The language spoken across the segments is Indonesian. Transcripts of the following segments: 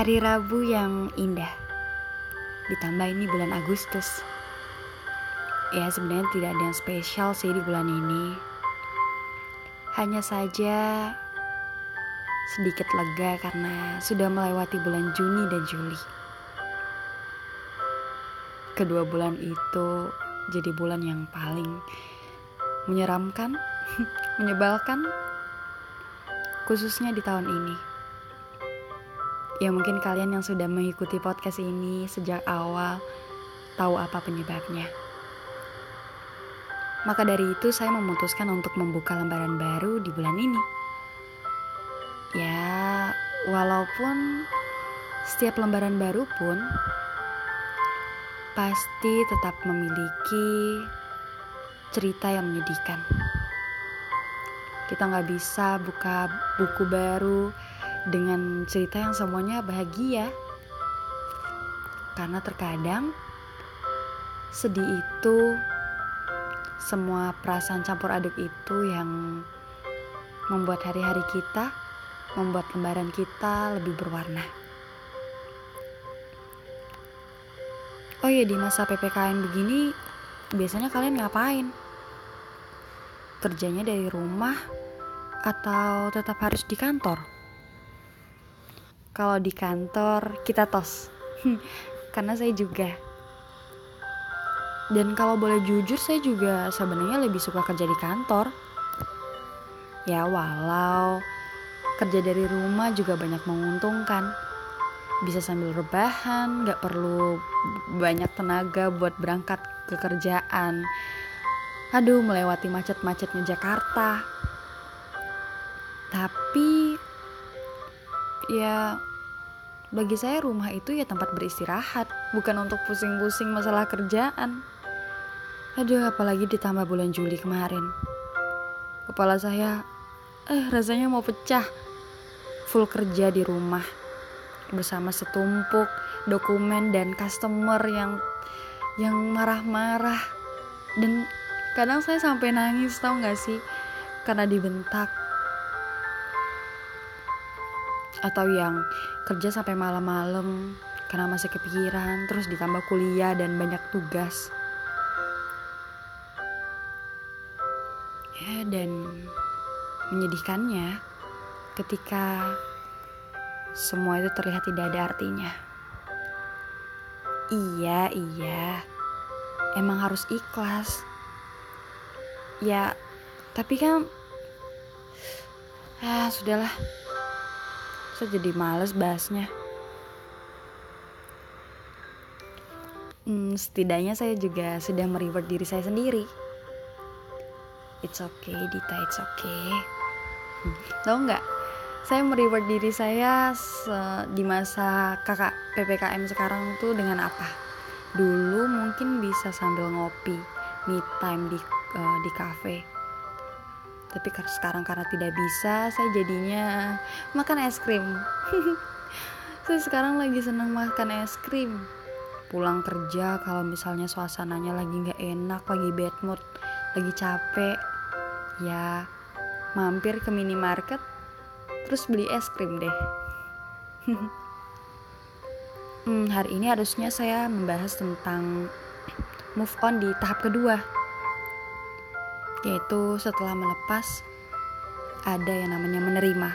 Hari Rabu yang indah. Ditambah ini bulan Agustus. Ya sebenarnya tidak ada yang spesial sih di bulan ini. Hanya saja sedikit lega karena sudah melewati bulan Juni dan Juli. Kedua bulan itu jadi bulan yang paling menyeramkan, menyebalkan Khususnya di tahun ini Ya mungkin kalian yang sudah mengikuti podcast ini sejak awal tahu apa penyebabnya. Maka dari itu saya memutuskan untuk membuka lembaran baru di bulan ini. Ya, walaupun setiap lembaran baru pun pasti tetap memiliki cerita yang menyedihkan. Kita nggak bisa buka buku baru dengan cerita yang semuanya bahagia. Karena terkadang sedih itu semua perasaan campur aduk itu yang membuat hari-hari kita, membuat lembaran kita lebih berwarna. Oh iya di masa PPKM begini biasanya kalian ngapain? Kerjanya dari rumah atau tetap harus di kantor? Kalau di kantor kita tos. Karena saya juga. Dan kalau boleh jujur saya juga sebenarnya lebih suka kerja di kantor. Ya walau kerja dari rumah juga banyak menguntungkan. Bisa sambil rebahan gak perlu banyak tenaga buat berangkat ke kerjaan. Aduh melewati macet-macetnya Jakarta. Tapi ya bagi saya rumah itu ya tempat beristirahat bukan untuk pusing-pusing masalah kerjaan. Aduh apalagi ditambah bulan Juli kemarin. Kepala saya eh rasanya mau pecah. Full kerja di rumah bersama setumpuk dokumen dan customer yang yang marah-marah. Dan kadang saya sampai nangis tau gak sih? Karena dibentak atau yang kerja sampai malam-malam karena masih kepikiran terus ditambah kuliah dan banyak tugas. Ya dan menyedihkannya ketika semua itu terlihat tidak ada artinya. Iya iya. Emang harus ikhlas. Ya tapi kan ah sudahlah saya jadi males bahasnya. Hmm, setidaknya saya juga sudah mereward diri saya sendiri. It's okay Dita it's okay. Hmm, tau nggak? Saya mereward diri saya di masa kakak ppkm sekarang tuh dengan apa? Dulu mungkin bisa sambil ngopi me time di uh, di cafe tapi sekarang karena tidak bisa saya jadinya makan es krim. Saya sekarang lagi senang makan es krim. Pulang kerja kalau misalnya suasananya lagi nggak enak lagi bad mood lagi capek ya mampir ke minimarket terus beli es krim deh. Hmm, hari ini harusnya saya membahas tentang move on di tahap kedua yaitu setelah melepas ada yang namanya menerima.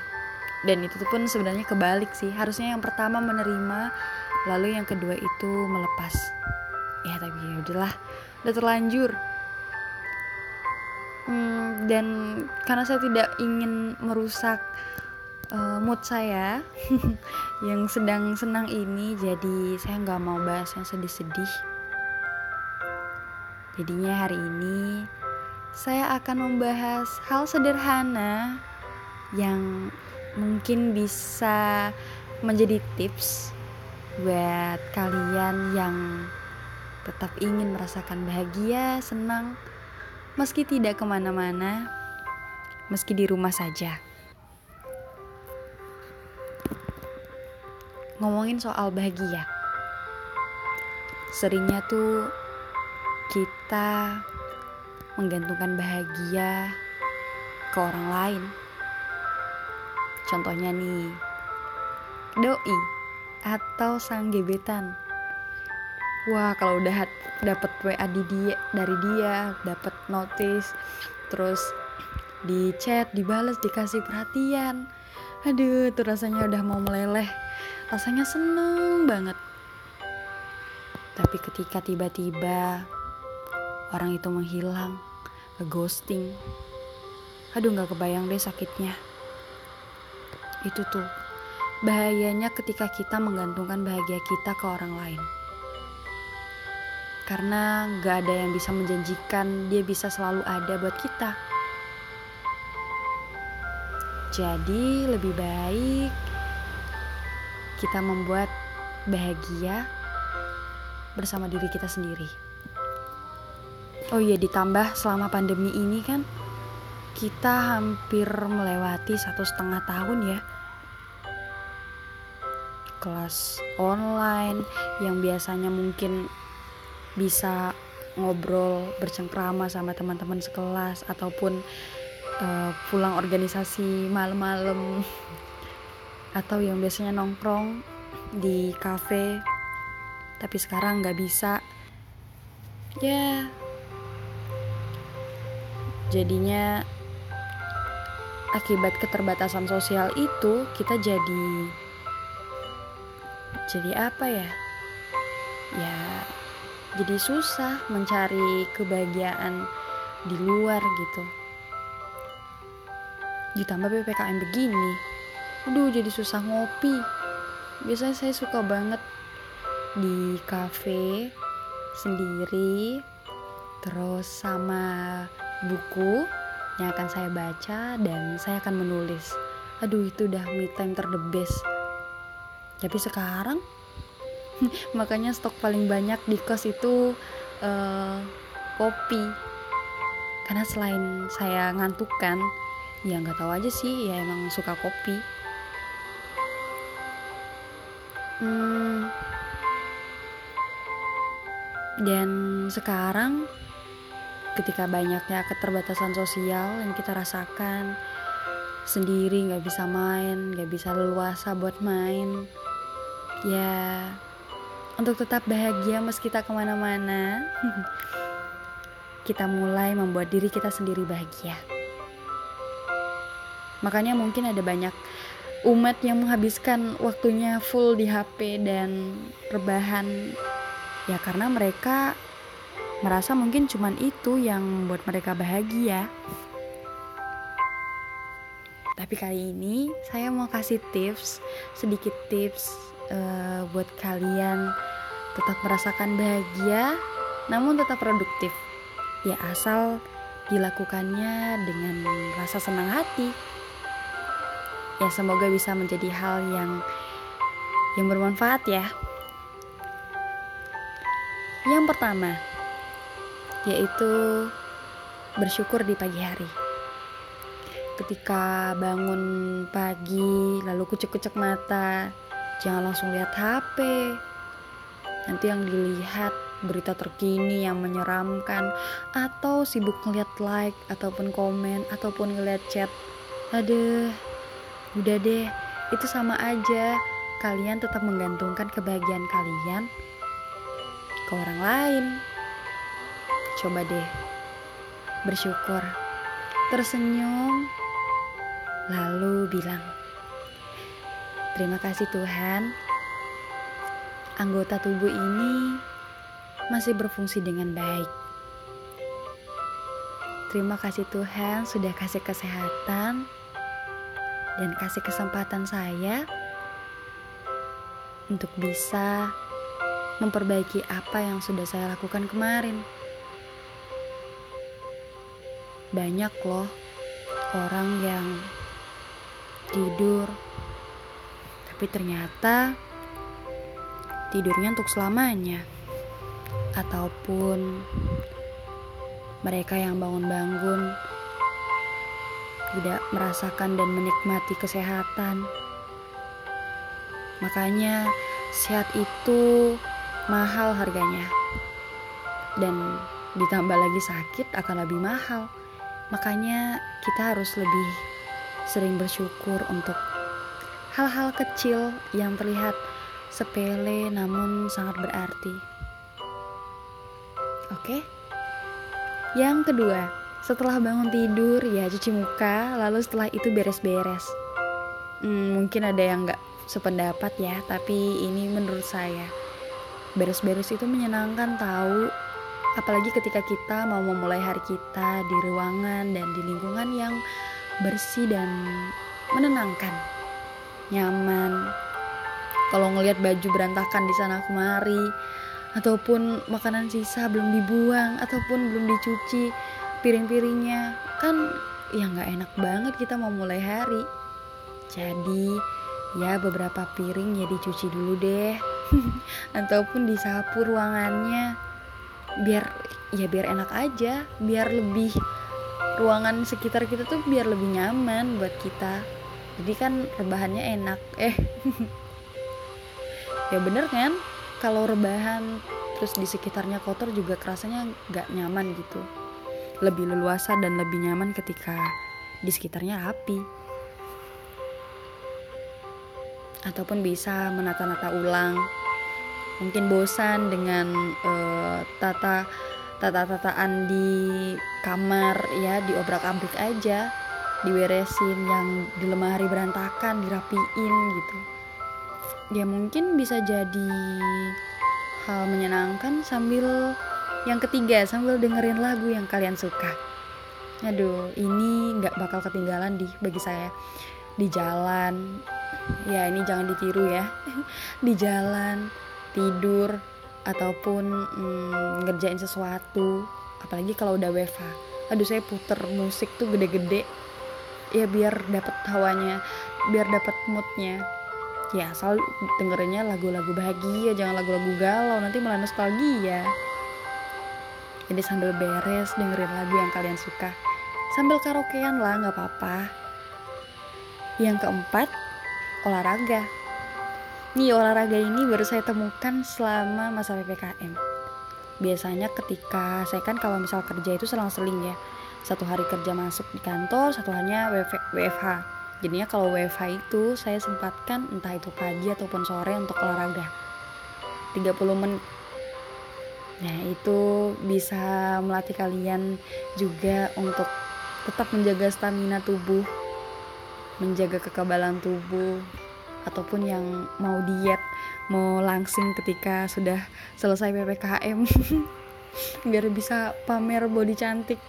Dan itu pun sebenarnya kebalik sih. Harusnya yang pertama menerima lalu yang kedua itu melepas. Ya tapi ya udahlah udah terlanjur. Hmm, dan karena saya tidak ingin merusak uh, mood saya yang sedang senang ini jadi saya nggak mau bahas yang sedih-sedih. Jadinya hari ini saya akan membahas hal sederhana yang mungkin bisa menjadi tips buat kalian yang tetap ingin merasakan bahagia, senang, meski tidak ke mana-mana, meski di rumah saja. Ngomongin soal bahagia, seringnya tuh kita menggantungkan bahagia ke orang lain. Contohnya nih, doi atau sang gebetan. Wah kalau udah dapet WA di dia dari dia dapet notice terus di chat dibales dikasih perhatian. Aduh tuh rasanya udah mau meleleh. Rasanya seneng banget. Tapi ketika tiba-tiba orang itu menghilang ke ghosting aduh nggak kebayang deh sakitnya. Itu tuh bahayanya ketika kita menggantungkan bahagia kita ke orang lain. Karena nggak ada yang bisa menjanjikan dia bisa selalu ada buat kita. Jadi lebih baik kita membuat bahagia bersama diri kita sendiri. Oh iya ditambah selama pandemi ini kan kita hampir melewati satu setengah tahun ya. Kelas online yang biasanya mungkin bisa ngobrol bercengkrama sama teman-teman sekelas ataupun uh, pulang organisasi malam-malam. Atau yang biasanya nongkrong di cafe tapi sekarang nggak bisa. Ya jadinya akibat keterbatasan sosial itu kita jadi jadi apa ya? Ya jadi susah mencari kebahagiaan di luar gitu. Ditambah PPKM begini. Aduh jadi susah ngopi. Biasanya saya suka banget di cafe sendiri terus sama buku yang akan saya baca dan saya akan menulis. Aduh itu udah me time ter the best. Tapi sekarang makanya stok paling banyak di kos itu uh, kopi. Karena selain saya ngantuk kan ya nggak tahu aja sih ya emang suka kopi. Hmm, dan sekarang ketika banyaknya keterbatasan sosial yang kita rasakan. Sendiri nggak bisa main nggak bisa leluasa buat main. Ya untuk tetap bahagia meski kita ke mana-mana kita mulai membuat diri kita sendiri bahagia. Makanya mungkin ada banyak umat yang menghabiskan waktunya full di HP dan rebahan. Ya karena mereka merasa mungkin cuman itu yang membuat mereka bahagia. Tapi kali ini saya mau kasih tips, sedikit tips uh, buat kalian tetap merasakan bahagia namun tetap produktif. Ya asal dilakukannya dengan rasa senang hati ya semoga bisa menjadi hal yang yang bermanfaat ya yang pertama yaitu bersyukur di pagi hari ketika bangun pagi lalu kucek-kucek mata jangan langsung lihat HP nanti yang dilihat berita terkini yang menyeramkan atau sibuk ngeliat like ataupun komen ataupun ngeliat chat aduh Udah deh, itu sama aja. Kalian tetap menggantungkan kebahagiaan kalian ke orang lain. Coba deh, bersyukur, tersenyum, lalu bilang, "Terima kasih Tuhan, anggota tubuh ini masih berfungsi dengan baik." Terima kasih Tuhan sudah kasih kesehatan dan kasih kesempatan saya untuk bisa memperbaiki apa yang sudah saya lakukan kemarin. Banyak loh orang yang tidur, tapi ternyata tidurnya untuk selamanya, ataupun mereka yang bangun-bangun tidak merasakan dan menikmati kesehatan. Makanya, sehat itu mahal harganya, dan ditambah lagi sakit akan lebih mahal. Makanya, kita harus lebih sering bersyukur untuk hal-hal kecil yang terlihat sepele namun sangat berarti. Oke. Yang kedua, setelah bangun tidur ya cuci muka, lalu setelah itu beres-beres. Hmm, mungkin ada yang nggak sependapat ya, tapi ini menurut saya beres-beres itu menyenangkan tahu apalagi ketika kita mau memulai hari kita di ruangan dan di lingkungan yang bersih dan menenangkan nyaman. Kalau ngelihat baju berantakan di sana kemari ataupun makanan sisa belum dibuang ataupun belum dicuci piring-piringnya kan ya nggak enak banget kita mau mulai hari. Jadi ya beberapa piring ya dicuci dulu deh ataupun disapu ruangannya biar ya biar enak aja biar lebih ruangan sekitar kita tuh biar lebih nyaman buat kita. Jadi kan rebahannya enak eh. Ya bener kan? Kalau rebahan terus di sekitarnya kotor juga kerasanya nggak nyaman gitu. Lebih leluasa dan lebih nyaman ketika di sekitarnya rapi. Ataupun bisa menata-nata ulang mungkin bosan dengan uh, tata tata-tataan di kamar ya diobrak-abrik aja diberesin yang di lemari berantakan dirapiin gitu. Ya mungkin bisa jadi hal menyenangkan sambil yang ketiga sambil dengerin lagu yang kalian suka. Aduh ini nggak bakal ketinggalan di bagi saya. Di jalan. Ya ini jangan ditiru ya. Di jalan tidur ataupun hmm, ngerjain sesuatu apalagi kalau udah WFH aduh saya puter musik tuh gede-gede. Ya biar dapet hawanya biar dapet moodnya. Ya asal dengerinnya lagu-lagu bahagia jangan lagu-lagu galau nanti malah nostalgia. Jadi sambil beres dengerin lagu yang kalian suka. Sambil karaokean lah nggak apa-apa. Yang keempat olahraga nih olahraga ini baru saya temukan selama masa ppkm biasanya ketika saya kan kalau misal kerja itu selang-seling ya. Satu hari kerja masuk di kantor satu hanya WFH jadinya kalau WFH itu saya sempatkan entah itu pagi ataupun sore untuk olahraga. 30 menit. Nah itu bisa melatih kalian juga untuk tetap menjaga stamina tubuh Menjaga kekebalan tubuh Ataupun yang mau diet Mau langsing ketika sudah selesai PPKM Biar bisa pamer body cantik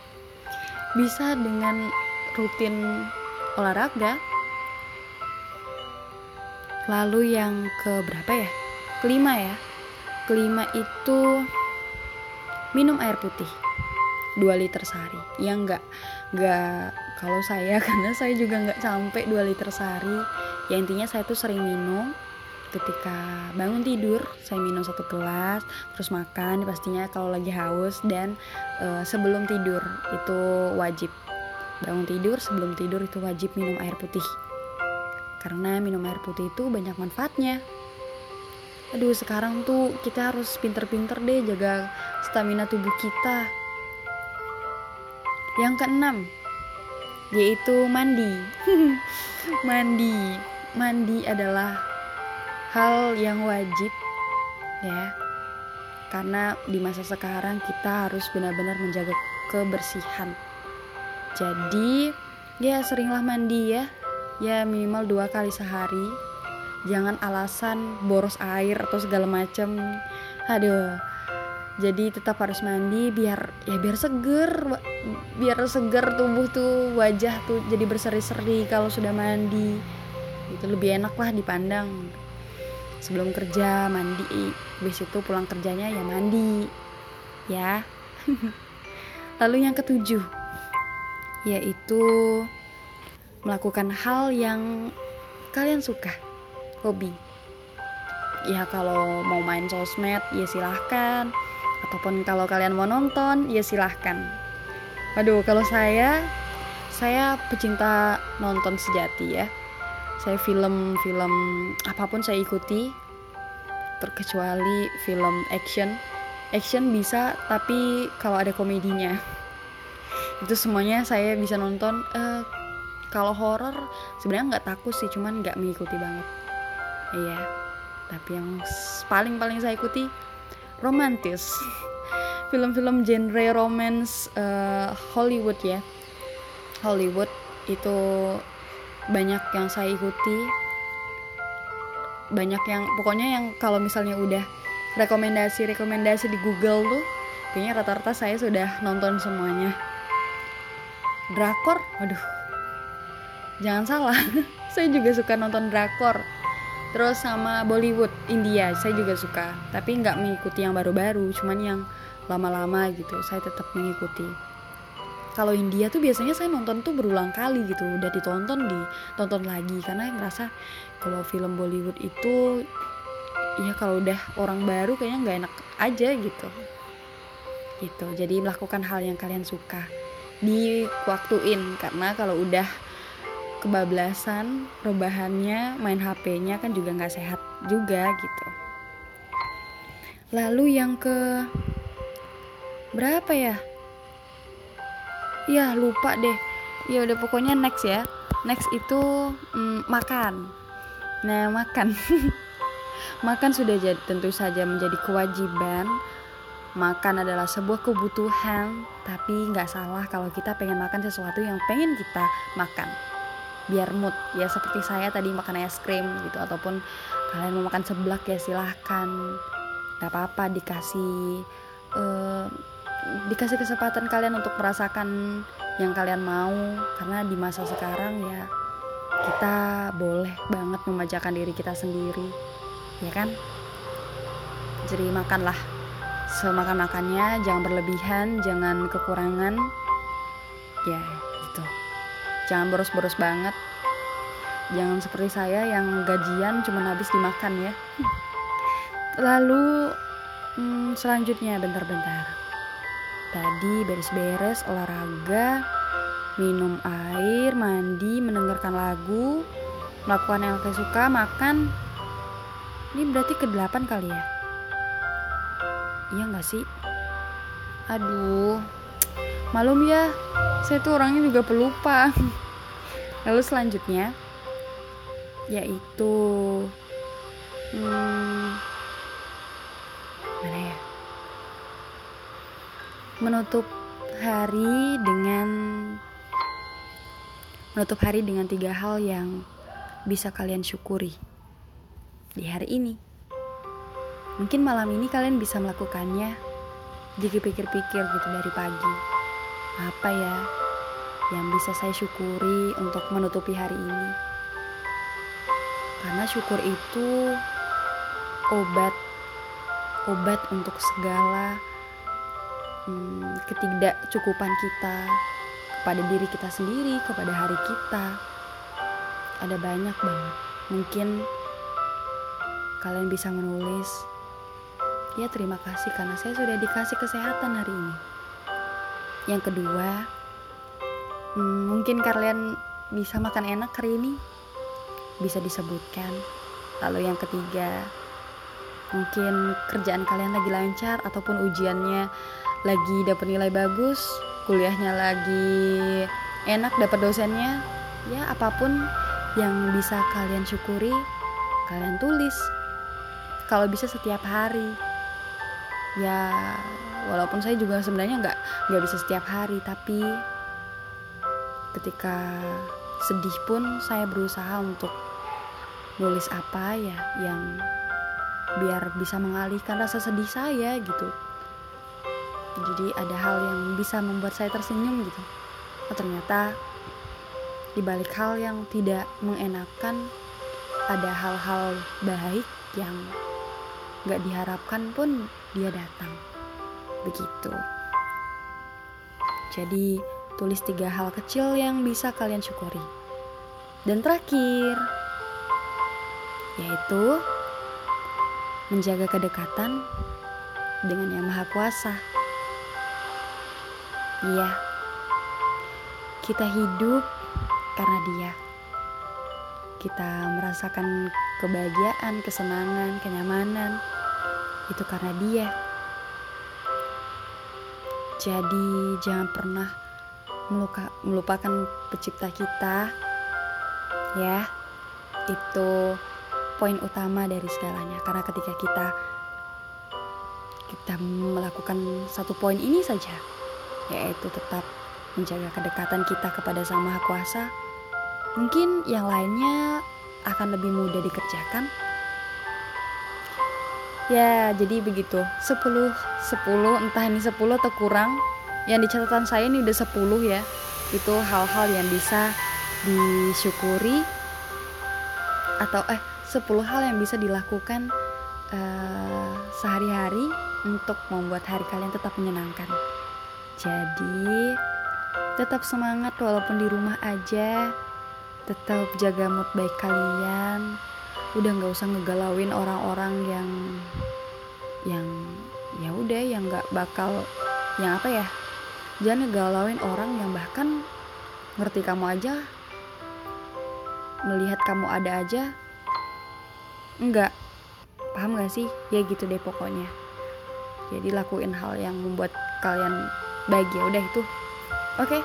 Bisa dengan rutin olahraga. Lalu yang ke berapa ya? Kelima ya. Kelima itu minum air putih 2 liter sehari. Ya enggak enggak kalau saya karena saya juga enggak sampai 2 liter sehari. Ya intinya saya tuh sering minum ketika bangun tidur saya minum satu gelas terus makan pastinya kalau lagi haus dan e, sebelum tidur itu wajib Bangun tidur sebelum tidur itu wajib minum air putih. Karena minum air putih itu banyak manfaatnya. Aduh, sekarang tuh kita harus pinter-pinter deh jaga stamina tubuh kita. Yang keenam, yaitu mandi. mandi. Mandi adalah hal yang wajib ya. Karena di masa sekarang kita harus benar-benar menjaga kebersihan jadi ya seringlah mandi ya ya minimal dua kali sehari jangan alasan boros air atau segala macam aduh jadi tetap harus mandi biar ya biar seger biar seger tubuh tuh wajah tuh jadi berseri-seri kalau sudah mandi. Itu lebih enak lah dipandang. Sebelum kerja mandi. Habis itu pulang kerjanya ya mandi. Ya. Lalu yang ketujuh yaitu melakukan hal yang kalian suka, hobi. Ya kalau mau main sosmed ya silahkan, ataupun kalau kalian mau nonton ya silahkan. Waduh kalau saya, saya pecinta nonton sejati ya. Saya film-film apa pun saya ikuti, terkecuali film action. Action bisa, tapi kalau ada komedinya itu semuanya saya bisa nonton uh, kalau horor sebenarnya nggak takut sih cuman nggak mengikuti banget iya tapi yang paling-paling saya ikuti romantis. Film-film genre romance uh, Hollywood ya. Hollywood itu banyak yang saya ikuti. Banyak yang pokoknya yang kalau misalnya udah rekomendasi-rekomendasi di Google tuh kayaknya rata-rata saya sudah nonton semuanya. Drakor? Waduh. Jangan salah. Saya juga suka nonton drakor terus sama Bollywood India saya juga suka. Tapi nggak mengikuti yang baru-baru cuman yang lama-lama gitu saya tetap mengikuti. Kalau India tuh biasanya saya nonton tuh berulang kali gitu udah ditonton ditonton lagi. Karena ngerasa kalau film Bollywood itu ya kalau udah orang baru kayaknya nggak enak aja gitu. Gitu jadi melakukan hal yang kalian suka. Di waktuin karena kalau udah kebablasan rebahannya main HP-nya kan juga nggak sehat juga gitu. Lalu yang ke berapa ya? Ya lupa deh. Ya udah pokoknya next ya. Next itu mm, makan. Nah makan. Makan sudah jadi tentu saja menjadi kewajiban. Makan adalah sebuah kebutuhan tapi nggak salah kalau kita pengen makan sesuatu yang pengen kita makan biar mood ya seperti saya tadi makan es krim gitu ataupun kalian mau makan seblak ya silahkan. Nggak apa-apa dikasih uh, dikasih kesempatan kalian untuk merasakan yang kalian mau. Karena di masa sekarang ya kita boleh banget memajakan diri kita sendiri. Ya kan? Jadi makanlah semakan makannya jangan berlebihan jangan kekurangan. Ya. gitu jangan boros-boros banget. Jangan seperti saya yang gajian cuma habis dimakan ya. Lalu hmm, selanjutnya bentar-bentar. Tadi beres-beres olahraga minum air mandi mendengarkan lagu melakukan yang saya suka makan. Ini berarti ke delapan kali ya? Iya nggak sih? Aduh malum ya saya tuh orangnya juga pelupa. Lalu selanjutnya yaitu hmm, mana ya? Menutup hari dengan menutup hari dengan tiga hal yang bisa kalian syukuri di hari ini. Mungkin malam ini kalian bisa melakukannya. Jika pikir-pikir gitu dari pagi. Apa ya yang bisa saya syukuri untuk menutupi hari ini? Karena syukur itu obat obat untuk segala hmm, ketidakcukupan kita kepada diri kita sendiri, kepada hari kita. Ada banyak banget. Mungkin kalian bisa menulis Ya terima kasih karena saya sudah dikasih kesehatan hari ini. Yang kedua, hmm, mungkin kalian bisa makan enak hari ini, bisa disebutkan. Lalu yang ketiga, mungkin kerjaan kalian lagi lancar ataupun ujiannya lagi dapat nilai bagus, kuliahnya lagi enak dapat dosennya, ya apa pun yang bisa kalian syukuri, kalian tulis. Kalau bisa setiap hari, ya walaupun saya juga sebenarnya nggak nggak bisa setiap hari tapi ketika sedih pun saya berusaha untuk nulis apa ya yang biar bisa mengalihkan rasa sedih saya gitu jadi ada hal yang bisa membuat saya tersenyum gitu oh, ternyata di balik hal yang tidak mengenakan ada hal-hal baik yang gak diharapkan pun dia datang. Begitu. Jadi, tulis tiga hal kecil yang bisa kalian syukuri. Dan terakhir, yaitu menjaga kedekatan dengan Yang Maha Kuasa. Iya, kita hidup karena Dia. Kita merasakan kebahagiaan, kesenangan, kenyamanan itu karena dia. Jadi jangan pernah meluka, melupakan pencipta kita ya. Itu poin utama dari segalanya karena ketika kita kita melakukan satu poin ini saja yaitu tetap menjaga kedekatan kita kepada Sang Maha Kuasa mungkin yang lainnya akan lebih mudah dikerjakan ya jadi begitu 10 10 entah ini 10 atau kurang yang di catatan saya ini udah 10 ya itu hal-hal yang bisa disyukuri atau eh 10 hal yang bisa dilakukan uh, sehari-hari untuk membuat hari kalian tetap menyenangkan. Jadi tetap semangat walaupun di rumah aja. Tetap jaga mood baik kalian. Udah nggak usah ngegalauin orang-orang yang yang ya udah yang nggak bakal yang apa ya jangan ngegalauin orang yang bahkan ngerti kamu aja melihat kamu ada aja enggak paham gak sih? Ya gitu deh pokoknya. Jadi lakuin hal yang membuat kalian bahagia. Udah itu. Oke. Okay.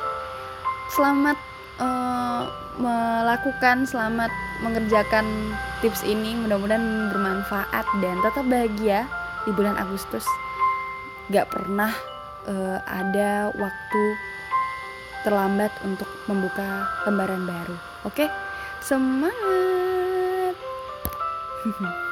selamat uh, melakukan selamat mengerjakan tips ini mudah-mudahan bermanfaat dan tetap bahagia di bulan Agustus gak pernah uh, ada waktu terlambat untuk membuka lembaran baru. Oke, okay? semangat!